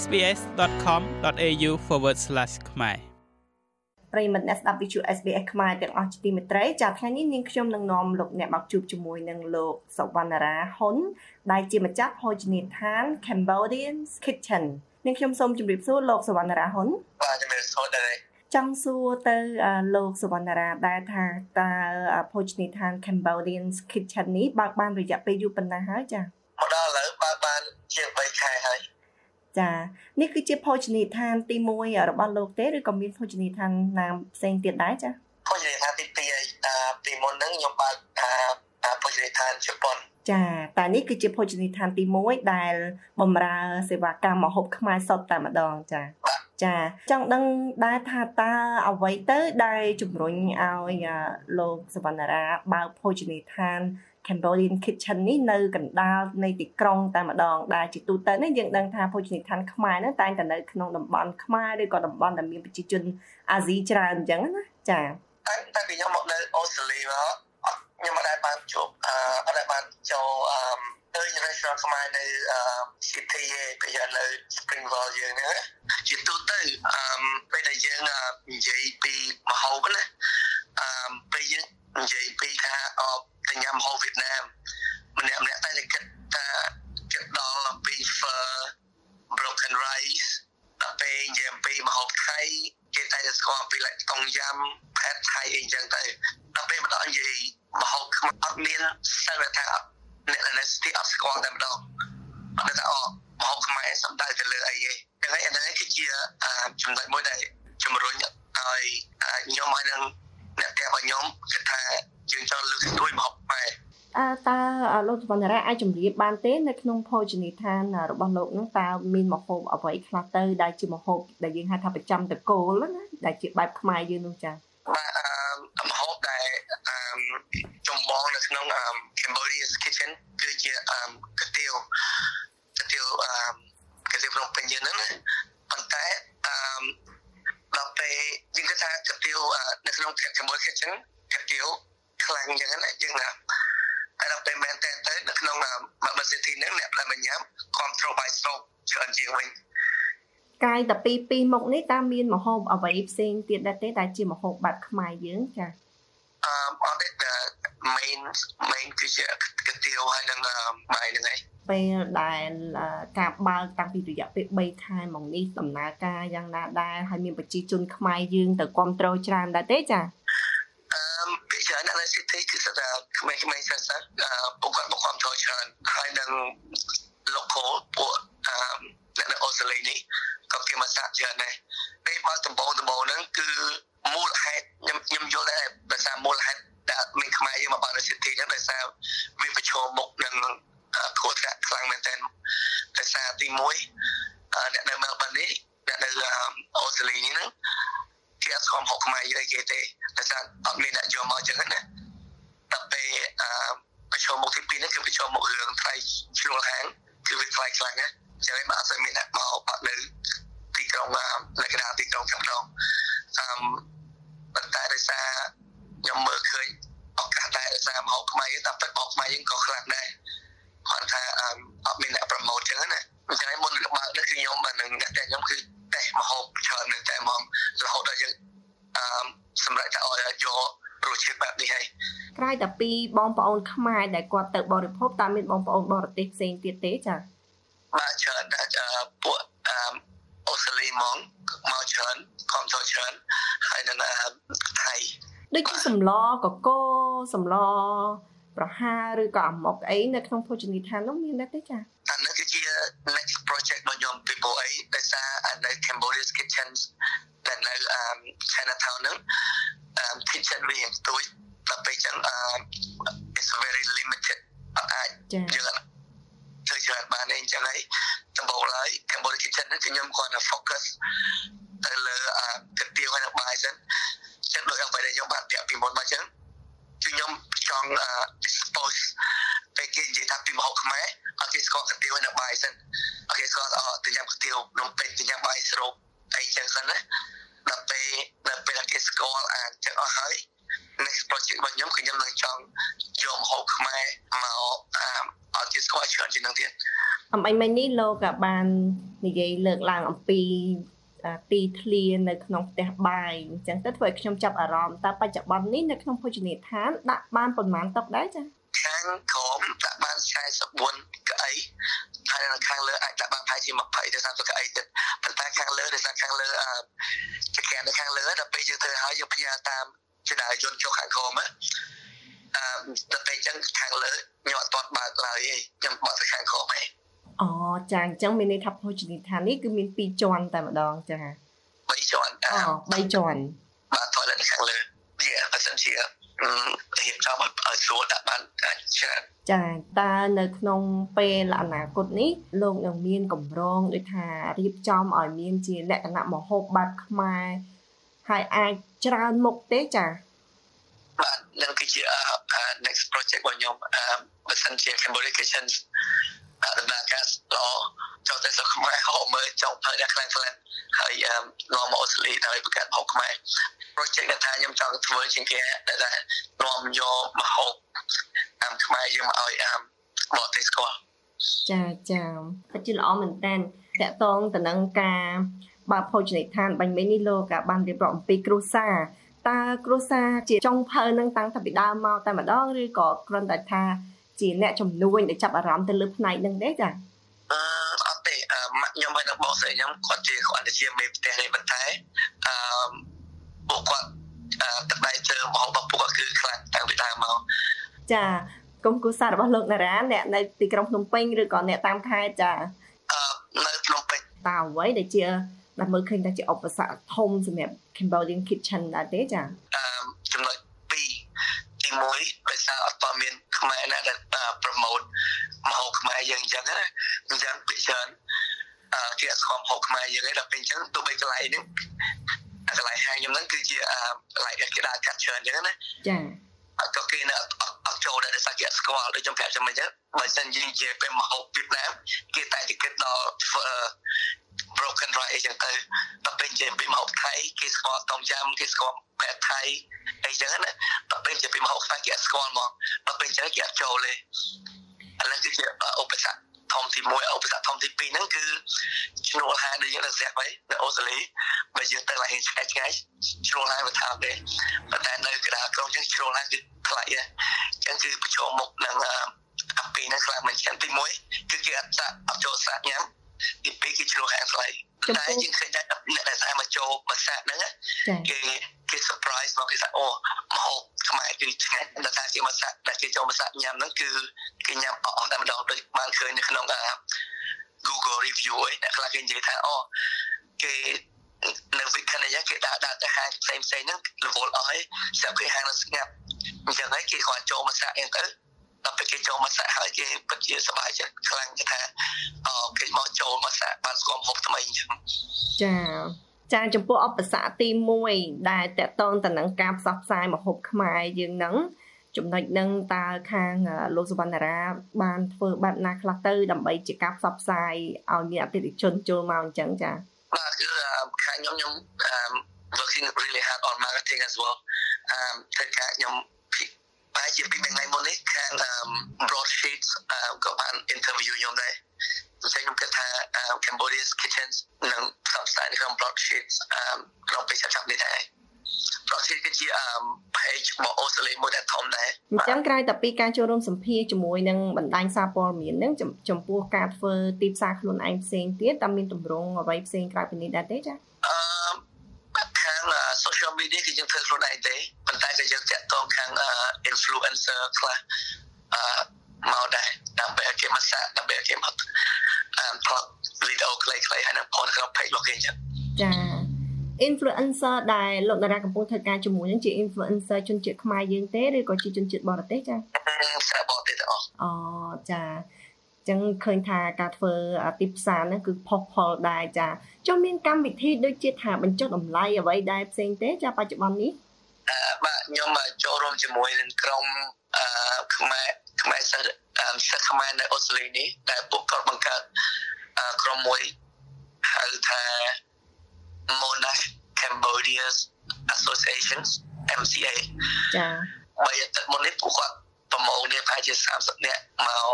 sbs.com.au/ ខ្មែរប្រិមិត្តអ្នកស្ដាប់វិទ្យុ SBS ខ្មែរទាំងអស់ជាទីមេត្រីចាថ្ងៃនេះនាងខ្ញុំនឹងនាំលោកអ្នកមកជួបជាមួយនឹងលោកសវណ្ណារាហ៊ុនដែលជាម្ចាស់ភោជនីយដ្ឋាន Cambodian Kitchen នាងខ្ញុំសូមជម្រាបសួរលោកសវណ្ណារាហ៊ុនបាទជម្រាបសួរដែរចង់សួរទៅលោកសវណ្ណារាដែលថាតើភោជនីយដ្ឋាន Cambodian Kitchen នេះបើកបានរយៈពេលយូរប៉ុណ្ណាហើយចាមកដល់ឥឡូវបើកបានជា3ខែហើយ ចានេះគឺជាភោជនីយដ្ឋានទី1របស់លោកទេឬក៏មានភោជនីយដ្ឋានណាផ្សេងទៀតដែរចាភោជនីយដ្ឋានទី2ហើយពីមុនហ្នឹងខ្ញុំបើកភោជនីយដ្ឋានជប៉ុនចាតែនេះគឺជាភោជនីយដ្ឋានទី1ដែលបម្រើសេវាកម្មម្ហូបខ្មែរសុទ្ធតែម្ដងចាចាចង់ដឹងដែរថាតើអ្វីទៅដែលជំរុញឲ្យលោកសវណ្ណារាបើកភោជនីយដ្ឋាន Cambodian Kitchen នេះនៅកណ្ដាលនៃទីក្រុងតែម្ដងដែលជាទូទៅនេះយើងដឹងថាភោជនីយដ្ឋានខ្មែរហ្នឹងតែងតែនៅក្នុងតំបន់ខ្មែរឬក៏តំបន់ដែលមានប្រជាជនអាស៊ីច្រើនអញ្ចឹងណាចា៎តែតែពីខ្ញុំមកនៅអូស្ត្រាលីមកខ្ញុំមិនដែលបានជួបអឺអត់ដែលបានចូលអឺទៅ restaurant ខ្មែរនៅ city ឯងពេលនៅ Springvale យើងហ្នឹងជាទូទៅអឺពេលដែលយើងនិយាយពីមហោបណាអឺពេលយើងនិយាយពីថាអបទៅញ៉ាំហូបវៀតណាមម្នាក់ម្នាក់តែតែគិតថាគិតដល់អំពី pho broken rice ដល់ពេលនិយាយអំពីម្ហូបថៃគេតែស្គាល់អំពី like តុងយ៉ាំផែតថៃអីចឹង ទៅដល់ពេលម្ដងនិយាយម្ហូបខ្មែរអត់មានសិលថាអ្នកដែលស្ទីអត់ស្គាល់តែម្ដងអត់ថាអូម្ហូបខ្មែរសំដៅទៅលើអីឯងចឹងហើយអានេះគឺជាចំណុចមួយដែលជំរុញឲ្យខ្ញុំឲ្យនឹងអ្នកផ្ទះរបស់ខ្ញុំគិតថាយើងចង់លើកស្ទួយម្ហូបខ្មែរអើតើលោកសវណ្ណរាអាចជម្រាបបានទេនៅក្នុងភោជនីយដ្ឋានរបស់លោកនឹងតើមានម្ហូបអ្វីខ្លះទៅដែលជាម្ហូបដែលយើងហៅថាប្រចាំតកូលណាដែលជាបែបខ្មែរយើងនោះចា៎បាទ បងនៅក្នុង Cambodia's Kitchen គឺជាអឺកាទៀវកាទៀវអឺកាទៀវក្នុងពេញយើងហ្នឹងណាប៉ុន្តែអឺដល់ពេលយើងគិតថាកាទៀវនៅក្នុង Cambodia's Kitchen កាទៀវខ្លាំងយ៉ាងណាយើងណាតែដល់ពេលមែនតើទៅនៅក្នុងមកសិទ្ធិហ្នឹងអ្នកដែលមកញ៉ាំ control by stroke ច្រើនជាងវិញកាយតែពីពីមុខនេះតើមានមហូបអ្វីផ្សេងទៀតដែរទេដែលជាមហូបបែបខ្មែរយើងចាអឺ អត់ទេ main main គឺជាកាទៀវហើយនឹងបាយហ្នឹងឯងពេលដែលការបើកតាំងពីរយៈពេល3ខែមកនេះដំណើរការយ៉ាងណាដែរហើយមានប្រជាជនខ្មែរយើងទៅគ្រប់គ្រងច្រើនដែរទេចាច្រើនអ្នកនៅ city គឺស្ថាក្មេងៗសិស្សសិស្សពួកគាត់មកគ្រប់គ្រងច្រើនហើយនឹង local ពួកអ្នកនៅអូស្ត្រាលីនេះក៏គេមកសាក់ច្រើនដែរពេលមកដំបូងដំបូងហ្នឹងគឺមូលហេតុខ្ញុំខ្ញុំយល់ដែរដោយសារមូលហេតុ ដែលមានខ្មែរយើងមកបាននៅ city ហ្នឹងដោយសារវាប្រឈមមុខនឹងគ្រោះថ្នាក់ខ្លាំងមែនទែនដោយសារទី1អ្នកនៅ Melbourne នេះអ្នកនៅអូស្ត្រាលីនេះហ្នឹងគេអត់ស្គាល់ហុកខ្មែរយីគេទេដោយសារអត់មានអ្នកយកមកចឹងណាដល់ពេលអឺប្រឈមមុខទី2នេះគឺប្រឈមមុខរឿងថ្លៃឈ្នួលហាងគឺវាថ្លៃខ្លាំងណាចឹងហើយបើអត់ស្គាល់មានអ្នកមកបាក់នៅទីក្រុងលក្ខណៈទីក្រុងខាងក្នុងអឺប៉ុន្តែដោយសារ ខ្ញុំមើលឃើញឱកាសដែរដោយសារមហោខ្មែរតាមទឹកមហោខ្មែរយើងក៏ខ្លាំងដែរគាត់ថាអត់មានអ្នកប្រម៉ូទចឹងណាអញ្ចឹងមុនបើកនេះគឺខ្ញុំនឹងអ្នកតែខ្ញុំគឺតេស្តម្ហូបច្រើនមែនតែហ្មងរហូតដល់យើងអឺសម្រាប់តែឲ្យយករសជាតិបែបនេះហើយក្រៅតែពីបងប្អូនខ្មែរដែលគាត់ទៅបរិភោគតើមានបងប្អូនបរទេសផ្សេងទៀតទេចា៎បាទច្រើនពួកអូស្ត្រាលីហ្មងមកច្រើនខំចូលច្រើនហើយនឹងថៃ ដូចជាសម្លកកសម្លប្រហាឬក៏អាម៉ុកអីនៅក្នុងភោជនីយដ្ឋាននោះមានដែរទេចា៎អានេះគឺជា next project របស់ខ្ញុំពីព្រោះអីដោយសារនៅ Cambodia's Kitchens ដែលនៅ Chinatown ហ្នឹង kitchen វាស្ទួយដល់ពេលចឹង it's very limited អត់អាចយើងធ្វើច្រើនបានទេអញ្ចឹងហើយដំបូងឡើយ Cambodia Kitchen ហ្នឹងគឺខ្ញុំគាត់ focus ទៅលើកាទៀវហើយនឹងបាយសិន ចឹងដូចអ្វីដែលខ្ញុំបានប្រាប់ពីមុនមកចឹងគឺខ្ញុំចង់ dispose ពេលគេនិយាយថាពីមហោបខ្មែរអត់គេស្គាល់កាទៀវនៅបាយសិនអត់គេស្គាល់អត់ទៅញ៉ាំកាទៀវនំពេញទៅញ៉ាំបាយស្រូបអីចឹងសិនណាដល់ពេលដល់ពេលគេស្គាល់អាចឹងអស់ហើយ next project របស់ខ្ញុំគឺខ្ញុំនឹងចង់យកម្ហូបខ្មែរមកអត់គេស្គាល់ច្រើនជាងនឹងទៀតអំបញ្ញមិញនេះលោកបាននិយាយលើកឡើងអំពី ទីធ្លានៅក្នុងផ្ទះបាយអញ្ចឹងទៅធ្វើឲ្យខ្ញុំចាប់អារម្មណ៍តើបច្ចុប្បន្ននេះនៅក្នុងភោជនីយដ្ឋានដាក់បានប្រមាណតុដែរចាខាងក្រមដាក់បាន44កៅអីហើយនៅខាងលើអាចដាក់បានប្រហែលជា20ទៅ30កៅអីទៀតប៉ុន្តែខាងលើដោយសារខាងលើអឺចក្រាននៅខាងលើដល់ពេលយើងធ្វើហើយយើងផ្ញើតាមចដាយន្តចុះខាងក្រមអឺដល់ពេលអញ្ចឹងខាងលើខ្ញុំអត់ទាន់បើកឡើយទេខ្ញុំបើកទៅខាងក្រមឯង អូចាអញ្ចឹងមានន័យថាភោជនីយដ្ឋាននេះគឺមាន2ជាន់តែម្ដងចា3ជាន់អូ3ជាន់បាទ toilet ខាងលើវាបើសិនជារៀបចំឲ្យស្រួលដាក់បានច្រើនចាតើនៅក្នុងពេលអនាគតនេះលោកនឹងមានកម្រងដូចថារៀបចំឲ្យមានជាលក្ខណៈមហូបបែបខ្មែរហើយអាចច្រើនមុខទេចាបាទនឹងគឺជា next project របស់ខ្ញុំបើសិនជា Cambodia Kitchens ដំណើរការល្អចូលទៅស្រុកខ្មែរហៅមើលចង់ធ្វើដល់ខ្លាំងខ្លាំងហើយនាំមកអូស្ត្រាលីហើយបង្កើតហូបខ្មែរ project ដែលថាខ្ញុំចង់ធ្វើជាងគេដែលនាំយកមកហូបអាមខ្មែរយើងមកឲ្យអាមមកទេសស្គាល់ចាចាពិតជាល្អមែនតើតកតងទៅនឹងការបើភោជនីយដ្ឋានបាញ់មីនេះលោកបានរៀបរាប់អំពីគ្រួសារតើគ្រួសារជាចុងភៅនឹងតាំងពីពីដើមមកតែម្ដងឬក៏គ្រាន់តែថា ជាអ្នកជំនួញដែលចាប់អារម្មណ៍ទៅលើផ្នែកហ្នឹងទេចាអឺអត់ទេម៉ាក់ខ្ញុំហើយនឹងបងស្រីខ្ញុំគាត់ជាគាត់ជាមេផ្ទះនេះប៉ុន្តែអឺពួកគាត់ទឹកដៃជើងមករបស់ពួកគាត់គឺខ្លាំងតាំងពីដើមមកចាគុំគូសាររបស់លោកណារ៉ាអ្នកនៅទីក្រុងភ្នំពេញឬក៏អ្នកតាមខេត្តចាអឺនៅភ្នំពេញតើអ្វីដែលជាដែលមើលឃើញថាជាឧបសគ្គធំសម្រាប់ Cambodian kitchen ដែរទេចាអឺចំណុច2ទី1ដោយសារអត់តមានខ្មែរណាដែលប្រម៉ូទមហោខ្មែរយើងអញ្ចឹងណាអញ្ចឹងពីច្រើនអឺជាស្គមហោខ្មែរយើងឯងដល់ពេលអញ្ចឹងទោះបីកន្លែងហ្នឹងកន្លែងហាងខ្ញុំហ្នឹងគឺជាកន្លែងគេដាក់កាត់ច្រើនអញ្ចឹងណាចាក៏គេនៅអត់ចូលដែរដោយសារគេស្គាល់ដូចខ្ញុំប្រាប់ចាំមិនចឹងបើសិនយើងនិយាយពេលមហោបវៀតណាមគេតែតែគិតដល់ broken rice អីចឹងទៅដល់ពេលនិយាយពីមហោបថៃគេស្គាល់ต้มយ៉ាំគេស្គាល់បែបថៃអីចឹងណាដល់ពេលនិយាយពីមហោបខ្មែរគេស្គាល់ហ្មងដល់ពេលចឹងគេអត់ចូលទេ ឥឡូវគឺជាឧបសគ្គធំទី1ឧបសគ្គធំទី2ហ្នឹងគឺឈ្នួលហាដូចយើងនៅស្រាប់ហើយនៅអូស្ត្រាលីបើយើងទៅឡើងឆ្ងាយឆ្ងាយឈ្នួលហាវាថាទេប៉ុន្តែនៅកណ្ដាលក្រុងចឹងឈ្នួលហាគឺថ្លៃចឹងគឺប្រឈមមុខនឹងអាពីហ្នឹងខ្លាំងមែនចឹងទី1គឺគេអត់អត់ចូលសាក់ញ៉ាំទី2គឺឈ្នួលហាថ្លៃតែយើងឃើញតែអ្នកដែលតែមកចូលមកសាក់ហ្នឹងគេគេ surprise មកគេថាអូមហូប ខ្មែរគឺឆ្ងាញ់ដល់តែគេមកសាក់ដែលគេចូលមកសាក់ញ៉ាំហ្នឹងគឺគេញ៉ាំអស់តែម្ដងដូចបានឃើញនៅក្នុង Google review ឯអ្នកខ្លះគេនិយាយថាអូគេនៅវិកណីគេដាក់ដាក់ទៅហាងផ្សេងផ្សេងហ្នឹងរវល់អស់ហើយស្រាប់គេហាងនៅស្ងាត់អញ្ចឹងហើយគេគាត់ចូលមកសាក់អីទៅដល់ពេលគេចូលមកសាក់ហើយគេពិតជាសប្បាយចិត្តខ្លាំងគេថាអូគេមកចូលមកសាក់បានស្គាល់ហូបថ្មីអញ្ចឹងចា ចាចំពោះអបស័កទី1ដែលតកតងទៅនឹងការផ្សព្វផ្សាយមហូបខ្មែរយើងនឹងចំណុចនឹងតើខាងលោកសវណ្ណារាបានធ្វើបែបណាខ្លះទៅដើម្បីជាការផ្សព្វផ្សាយឲ្យមានអតិថិជនចូលមកអញ្ចឹងចាបាទគឺខាងខ្ញុំខ្ញុំ working really hard on marketing as well អឺធ្វើការខ្ញុំបែរជាពីថ្ងៃមុននេះខាង broadsheets ក៏បាន interview ខ្ញុំដែរ អញ្ចឹងខ្ញុំគិតថា Cambodia's Kitchens នឹងផ្សព្វផ្សាយនៅក្នុង broadsheets ក្នុងពេលចាប់នេះដែរ broadsheet គឺជា page របស់អូស្ត្រាលីមួយដែលធំដែរអញ្ចឹងក្រៅតែពីការចូលរួមសម្ភាសជាមួយនឹងបណ្ដាញសារព័ត៌មាននឹងចំពោះការធ្វើទីផ្សារខ្លួនឯងផ្សេងទៀតតើមានទម្រង់អ្វីផ្សេងក្រៅពីនេះដែរទេចាអឺខាង social media គឺយើងធ្វើខ្លួនឯងទេប៉ុន្តែក៏យើងតាក់ទងខាង influencer ខ្លះអឺ មកដែរដើម្បីឲ្យគេមកសាកដើម្បីឲ្យគេមកអឺថតវីដេអូខ្លីៗហើយនៅផងក្នុង page របស់គេអញ្ចឹងចា influencer ដែលលោកតារាកំពុងធ្វើការជាមួយនឹងជា influencer ជនជាតិខ្មែរយើងទេឬក៏ជាជនជាតិបរទេសចាសាបរទេសទាំងអស់អូចាចឹងឃើញថាការធ្វើទីផ្សារហ្នឹងគឺផុសផុលដែរចាចុះមានកម្មវិធីដូចជាថាបញ្ចុះតម្លៃអ្វីដែរផ្សេងទេចាបច្ចុប្បន្ននេះអឺបាទខ្ញុំចូលរួមជាមួយនឹងក្រុមអឺខ្មែរ ខ្មែរសិស្សសិស្សខ្មែរនៅអូស្ត្រាលីនេះដែលពួកគាត់បង្កើតក្រុមមួយហៅថា Monash Cambodia's Associations MCA ចាបើយកទឹកមុននេះពួកគាត់ប្រមូលនេះប្រហែលជា30នាក់មក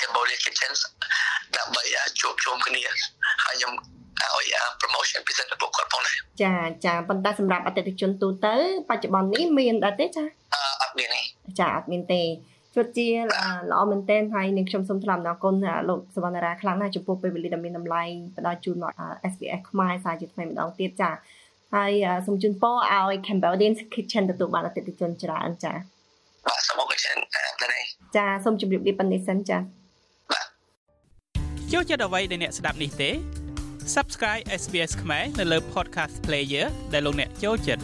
Cambodia Kitchens ដើម្បីជួបជុំគ្នាហើយខ្ញុំឲ្យ promotion ពិសេសទៅពួកគាត់ផងដែរចាចាប៉ុន្តែសម្រាប់អតិថិជនទូទៅបច្ចុប្បន្ននេះមានដែរទេចាអត់មានទេចាអត់មានទេ ពិតជាល្អមែនទែនហើយនឹងខ្ញុំសូមថ្លែងអំណរគុណលោកសវណ្ណារាខ្លាំងណាស់ចំពោះពេលវេលាដ៏មានតម្លៃផ្ដល់ជូនមក SBS ខ្មែរសារជាថ្មីម្ដងទៀតចាហើយសូមជូនពរឲ្យ Cambodian Kitchen ទទួលបានអតិថិជនច្រើនចាបាទសូមអរគុណច្រើនចាសូមជម្រាបលាប៉ុណ្ណេះសិនចាចូលចិត្តអ្វីដែលអ្នកស្ដាប់នេះទេ Subscribe SBS ខ្មែរនៅលើ Podcast Player ដែលលោកអ្នកចូលចិត្ត